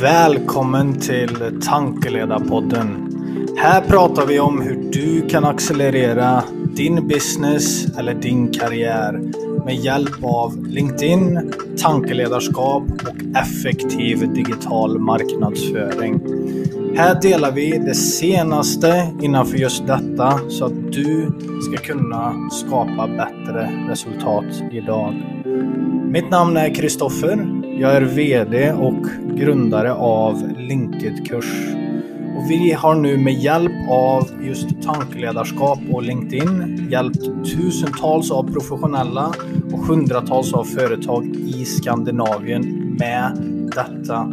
Välkommen till Tankeledarpodden. Här pratar vi om hur du kan accelerera din business eller din karriär med hjälp av LinkedIn, tankeledarskap och effektiv digital marknadsföring. Här delar vi det senaste innanför just detta så att du ska kunna skapa bättre resultat idag. Mitt namn är Kristoffer. Jag är VD och grundare av Linked-kurs. Och vi har nu med hjälp av just tankeledarskap och LinkedIn hjälpt tusentals av professionella och hundratals av företag i Skandinavien med detta.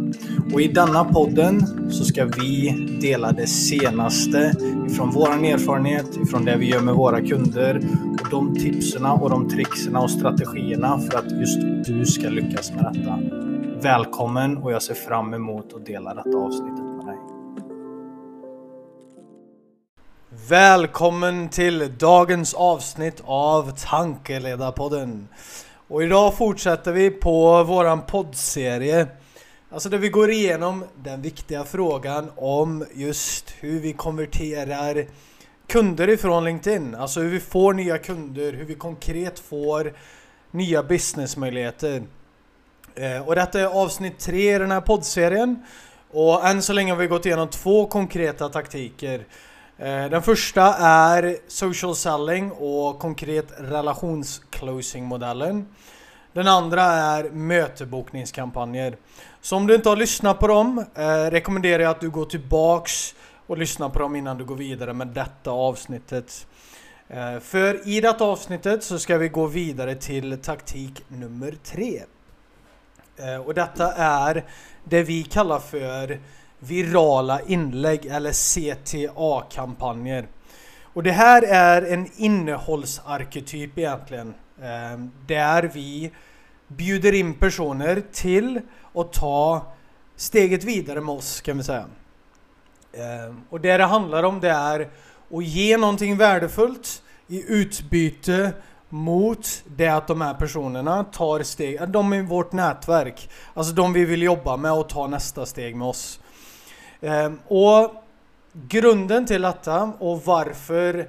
Och i denna podden så ska vi dela det senaste ifrån våran erfarenhet, ifrån det vi gör med våra kunder de tipsen och de trickserna och strategierna för att just du ska lyckas med detta. Välkommen och jag ser fram emot att dela detta avsnittet med dig. Välkommen till dagens avsnitt av Tankeledarpodden. Och idag fortsätter vi på våran poddserie. Alltså där vi går igenom den viktiga frågan om just hur vi konverterar kunder ifrån LinkedIn. Alltså hur vi får nya kunder, hur vi konkret får nya businessmöjligheter. Eh, och detta är avsnitt tre i den här poddserien. Och än så länge har vi gått igenom två konkreta taktiker. Eh, den första är social selling och konkret relationsclosing-modellen. Den andra är mötebokningskampanjer. Så om du inte har lyssnat på dem eh, rekommenderar jag att du går tillbaks och lyssna på dem innan du går vidare med detta avsnittet. Eh, för i detta avsnittet så ska vi gå vidare till taktik nummer tre. Eh, och detta är det vi kallar för virala inlägg eller CTA-kampanjer. Och det här är en innehållsarketyp egentligen. Eh, där vi bjuder in personer till att ta steget vidare med oss kan vi säga. Ehm, och det det handlar om det är att ge någonting värdefullt i utbyte mot det att de här personerna tar steg, de i vårt nätverk, alltså de vi vill jobba med och ta nästa steg med oss. Ehm, och grunden till detta och varför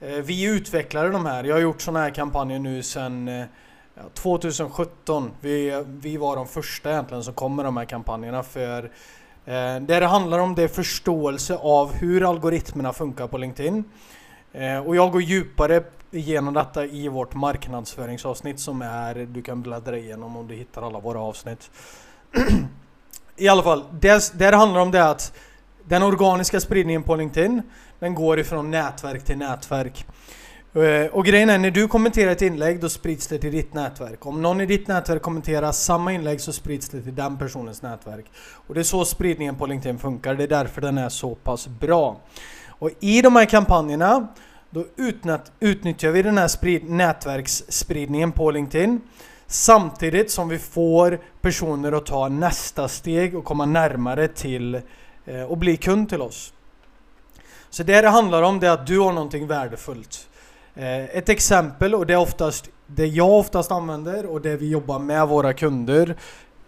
eh, vi utvecklade de här, jag har gjort sådana här kampanjer nu sedan 2017. Eh, vi, vi var de första egentligen som kom med de här kampanjerna för eh, det det handlar om det är förståelse av hur algoritmerna funkar på LinkedIn. Eh, och jag går djupare igenom detta i vårt marknadsföringsavsnitt som är, du kan bläddra igenom om du hittar alla våra avsnitt. I alla fall, det, det handlar om det att den organiska spridningen på LinkedIn, den går ifrån nätverk till nätverk. Eh, och grejen är, när du kommenterar ett inlägg då sprids det till ditt nätverk. Om någon i ditt nätverk kommenterar samma inlägg så sprids det till den personens nätverk. Och det är så spridningen på LinkedIn funkar, det är därför den är så pass bra. Och i de här kampanjerna då utnyttjar vi den här sprid nätverksspridningen på LinkedIn samtidigt som vi får personer att ta nästa steg och komma närmare till eh, och bli kund till oss. Så det det handlar om det är att du har någonting värdefullt. Eh, ett exempel och det är oftast det jag oftast använder och det vi jobbar med våra kunder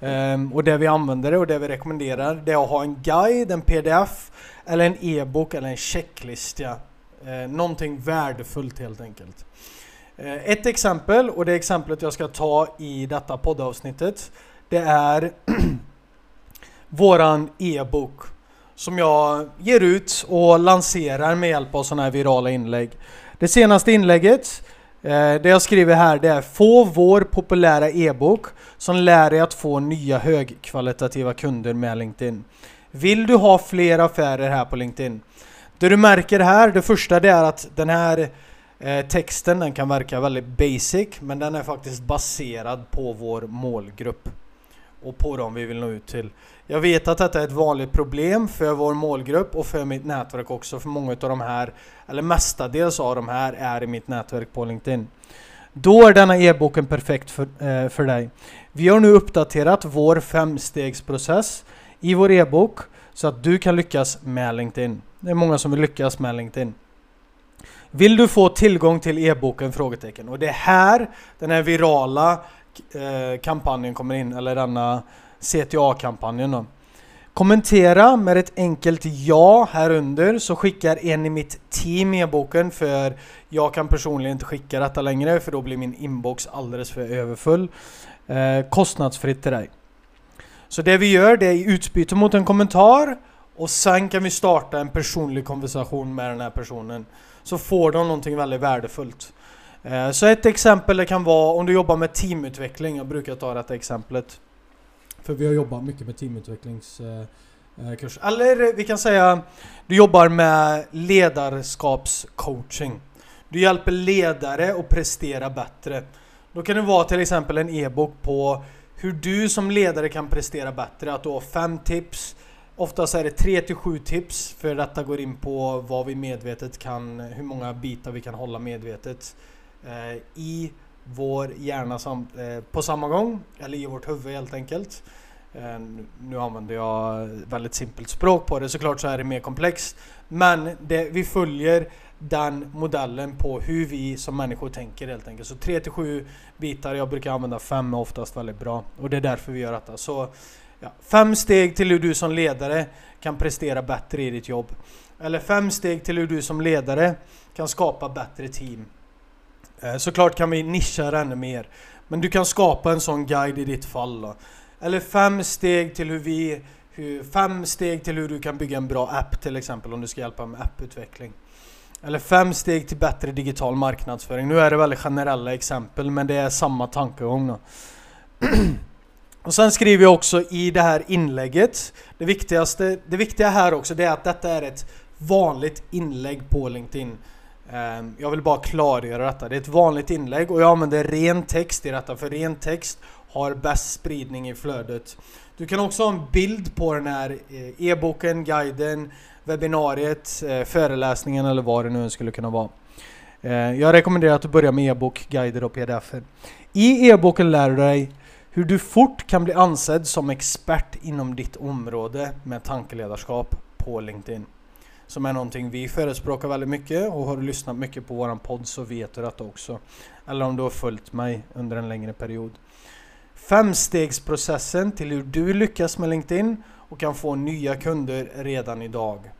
ehm, och det vi använder och det vi rekommenderar det är att ha en guide, en pdf eller en e-bok eller en checklista. Eh, någonting värdefullt helt enkelt. Eh, ett exempel och det exemplet jag ska ta i detta poddavsnittet det är våran e-bok som jag ger ut och lanserar med hjälp av sådana här virala inlägg. Det senaste inlägget Eh, det jag skriver här det är Få vår populära e-bok som lär dig att få nya högkvalitativa kunder med LinkedIn. Vill du ha fler affärer här på LinkedIn? Det du märker här, det första det är att den här eh, texten den kan verka väldigt basic men den är faktiskt baserad på vår målgrupp och på dem vi vill nå ut till. Jag vet att detta är ett vanligt problem för vår målgrupp och för mitt nätverk också. För många av de här, eller mestadels av de här, är i mitt nätverk på LinkedIn. Då är denna e-boken perfekt för, eh, för dig. Vi har nu uppdaterat vår femstegsprocess i vår e-bok så att du kan lyckas med LinkedIn. Det är många som vill lyckas med LinkedIn. Vill du få tillgång till e-boken? Frågetecken. Och det är här den här virala kampanjen kommer in, eller denna CTA-kampanjen då. Kommentera med ett enkelt ja här under så skickar en i mitt team e-boken för jag kan personligen inte skicka detta längre för då blir min inbox alldeles för överfull. Eh, kostnadsfritt till dig. Så det vi gör det är i utbyte mot en kommentar och sen kan vi starta en personlig konversation med den här personen. Så får de någonting väldigt värdefullt. Eh, så ett exempel det kan vara om du jobbar med teamutveckling. Jag brukar ta detta exemplet. För vi har jobbat mycket med teamutvecklingskurser. Eh, eh, Eller vi kan säga du jobbar med ledarskapscoaching. Du hjälper ledare att prestera bättre. Då kan det vara till exempel en e-bok på hur du som ledare kan prestera bättre. Att du har fem tips. Oftast är det tre till sju tips för detta går in på vad vi medvetet kan, hur många bitar vi kan hålla medvetet Eh, i vår hjärna sam, eh, på samma gång, eller i vårt huvud helt enkelt. Eh, nu använder jag väldigt simpelt språk på det, såklart så är det mer komplext. Men det, vi följer den modellen på hur vi som människor tänker helt enkelt. Så 3-7 bitar, jag brukar använda 5 är oftast väldigt bra. Och det är därför vi gör detta. Så ja, fem steg till hur du som ledare kan prestera bättre i ditt jobb. Eller fem steg till hur du som ledare kan skapa bättre team. Eh, såklart kan vi nischa det ännu mer. Men du kan skapa en sån guide i ditt fall. Då. Eller fem steg till hur vi hur, fem steg till hur du kan bygga en bra app till exempel om du ska hjälpa med apputveckling. Eller fem steg till bättre digital marknadsföring. Nu är det väldigt generella exempel men det är samma tankegång då. Och sen skriver jag också i det här inlägget Det viktigaste, det viktiga här också det är att detta är ett vanligt inlägg på LinkedIn Ehm, jag vill bara klargöra detta. Det är ett vanligt inlägg och jag använder ren text i detta för ren text har bäst spridning i flödet. Du kan också ha en bild på den här eh, e-boken, guiden, webbinariet, eh, föreläsningen eller vad det nu skulle kunna vara. Ehm, jag rekommenderar att du börjar med e-bok, guider och pdf. I e-boken lär du dig hur du fort kan bli ansedd som expert inom ditt område med tankeledarskap på LinkedIn. Som är någonting vi förespråkar väldigt mycket och har du lyssnat mycket på våran podd så vet du detta också. Eller om du har följt mig under en längre period. Femstegsprocessen till hur du lyckas med LinkedIn och kan få nya kunder redan idag.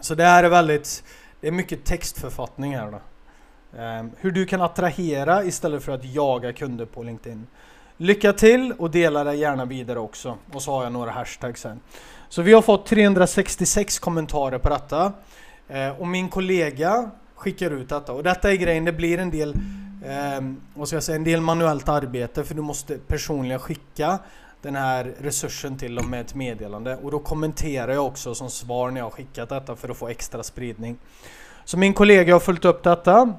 Så det här är väldigt, det är mycket textförfattning här då. Um, hur du kan attrahera istället för att jaga kunder på LinkedIn. Lycka till och dela det gärna vidare också. Och så har jag några hashtags här. Så vi har fått 366 kommentarer på detta. Eh, och min kollega skickar ut detta. Och detta är grejen, det blir en del eh, vad ska jag säga, en del manuellt arbete för du måste personligen skicka den här resursen till dem med ett meddelande och då kommenterar jag också som svar när jag skickat detta för att få extra spridning. Så min kollega har följt upp detta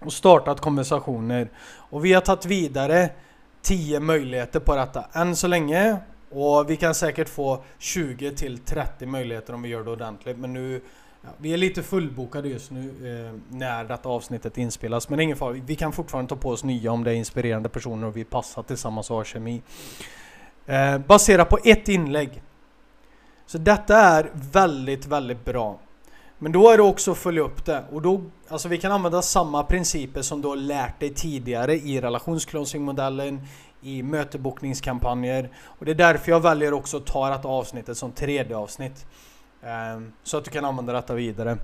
och startat konversationer och vi har tagit vidare 10 möjligheter på detta än så länge och vi kan säkert få 20 till 30 möjligheter om vi gör det ordentligt men nu Ja, vi är lite fullbokade just nu eh, när detta avsnittet inspelas, men det är ingen fara. Vi kan fortfarande ta på oss nya om det är inspirerande personer och vi passar tillsammans och har kemi. Eh, baserat på ett inlägg. Så detta är väldigt, väldigt bra. Men då är det också att följa upp det. Och då, alltså vi kan använda samma principer som du har lärt dig tidigare i relationsclosing-modellen, i mötebokningskampanjer. Och det är därför jag väljer också att ta detta avsnittet som tredje avsnitt. Ehm, så att du kan använda detta vidare.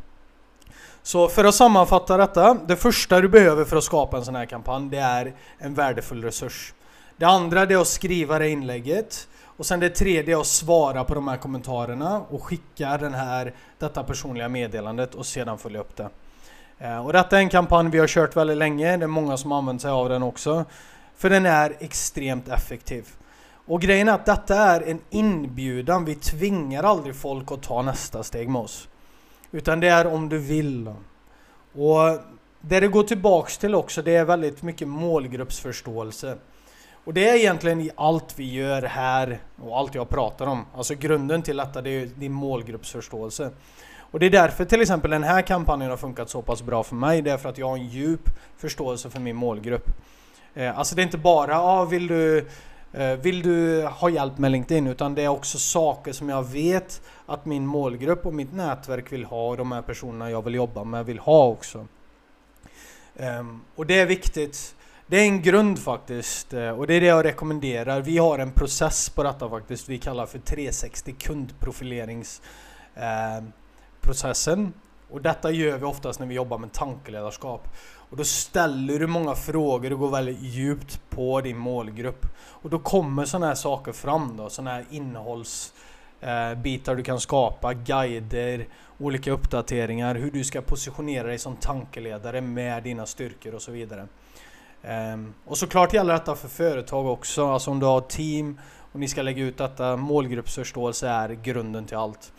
Så för att sammanfatta detta, det första du behöver för att skapa en sån här kampanj, det är en värdefull resurs. Det andra det är att skriva det inlägget. Och sen det tredje är att svara på de här kommentarerna och skicka den här, detta personliga meddelandet och sedan följa upp det. Ehm, och detta är en kampanj vi har kört väldigt länge, det är många som har använt sig av den också. För den är extremt effektiv. Och grejen är att detta är en inbjudan. Vi tvingar aldrig folk att ta nästa steg med oss. Utan det är om du vill. Och det det går tillbaks till också, det är väldigt mycket målgruppsförståelse. Och det är egentligen i allt vi gör här och allt jag pratar om. Alltså grunden till detta, det är din målgruppsförståelse. Och det är därför till exempel den här kampanjen har funkat så pass bra för mig. Det är för att jag har en djup förståelse för min målgrupp. Eh, alltså det är inte bara, ah, vill du Eh, vill du ha hjälp med LinkedIn utan det är också saker som jag vet att min målgrupp och mitt nätverk vill ha och de här personerna jag vill jobba med vill ha också. Ehm, och det är viktigt. Det är en grund faktiskt eh, och det är det jag rekommenderar. Vi har en process på detta faktiskt. Vi kallar för 360 kundprofileringsprocessen. Eh, och detta gör vi oftast när vi jobbar med tankeledarskap. Och då ställer du många frågor och går väldigt djupt på din målgrupp. Och då kommer sådana här saker fram då, sådana här innehållsbitar eh, du kan skapa, guider, olika uppdateringar, hur du ska positionera dig som tankeledare med dina styrkor och så vidare. Um, och såklart gäller detta för företag också, alltså om du har team och ni ska lägga ut detta, målgruppsförståelse är grunden till allt.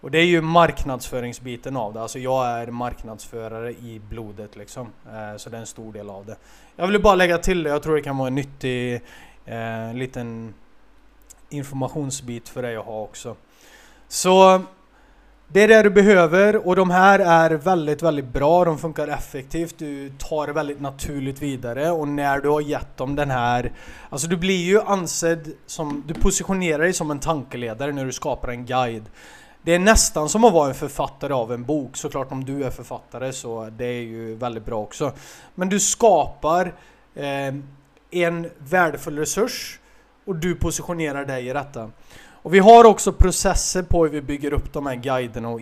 Och det är ju marknadsföringsbiten av det, alltså jag är marknadsförare i blodet liksom. Eh, så det är en stor del av det. Jag vill bara lägga till det, jag tror det kan vara en nyttig eh, liten informationsbit för dig att ha också. Så det är det du behöver och de här är väldigt, väldigt bra. De funkar effektivt. Du tar det väldigt naturligt vidare och när du har gett dem den här... Alltså du blir ju ansedd som... Du positionerar dig som en tankeledare när du skapar en guide. Det är nästan som att vara en författare av en bok. Såklart om du är författare så det är ju väldigt bra också. Men du skapar eh, en värdefull resurs och du positionerar dig i detta. Och vi har också processer på hur vi bygger upp de här guiderna och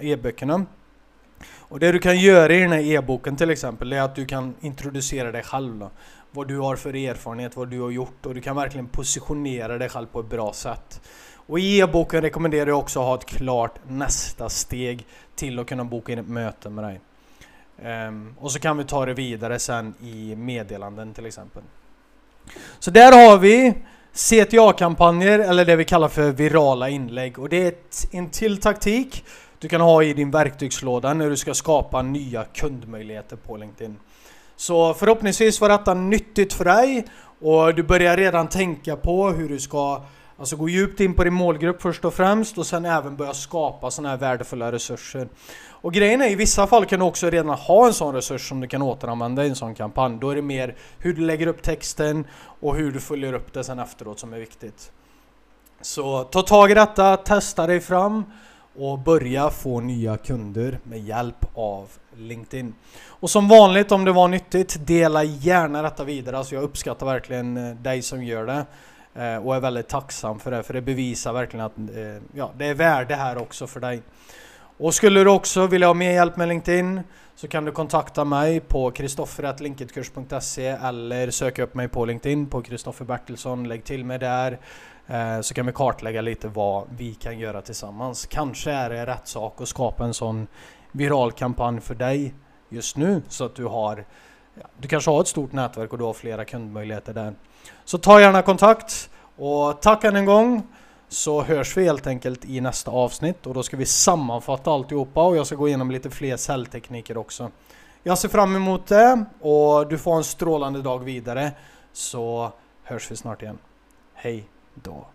e-böckerna. Och det du kan göra i den här e-boken till exempel är att du kan introducera dig själv. Då. Vad du har för erfarenhet, vad du har gjort och du kan verkligen positionera dig själv på ett bra sätt. Och i e-boken rekommenderar jag också att ha ett klart nästa steg till att kunna boka in ett möte med dig. Um, och så kan vi ta det vidare sen i meddelanden till exempel. Så där har vi CTA-kampanjer eller det vi kallar för virala inlägg och det är ett, en till taktik du kan ha i din verktygslåda när du ska skapa nya kundmöjligheter på LinkedIn. Så förhoppningsvis var detta nyttigt för dig och du börjar redan tänka på hur du ska Alltså gå djupt in på din målgrupp först och främst och sen även börja skapa sådana här värdefulla resurser. Och grejen är i vissa fall kan du också redan ha en sån resurs som du kan återanvända i en sån kampanj. Då är det mer hur du lägger upp texten och hur du följer upp det sen efteråt som är viktigt. Så ta tag i detta, testa dig fram och börja få nya kunder med hjälp av LinkedIn. Och som vanligt om det var nyttigt, dela gärna detta vidare. Alltså jag uppskattar verkligen eh, dig som gör det. Eh, och är väldigt tacksam för det, för det bevisar verkligen att eh, ja, det är värde här också för dig. Och skulle du också vilja ha mer hjälp med LinkedIn så kan du kontakta mig på kristoffer.linkedkurs.se eller söka upp mig på LinkedIn på Kristoffer Bertilsson. Lägg till mig där eh, så kan vi kartlägga lite vad vi kan göra tillsammans. Kanske är det rätt sak att skapa en sån viral kampanj för dig just nu så att du har du kanske har ett stort nätverk och du har flera kundmöjligheter där. Så ta gärna kontakt och tack än en gång så hörs vi helt enkelt i nästa avsnitt och då ska vi sammanfatta alltihopa och jag ska gå igenom lite fler säljtekniker också. Jag ser fram emot det och du får en strålande dag vidare så hörs vi snart igen. Hej då!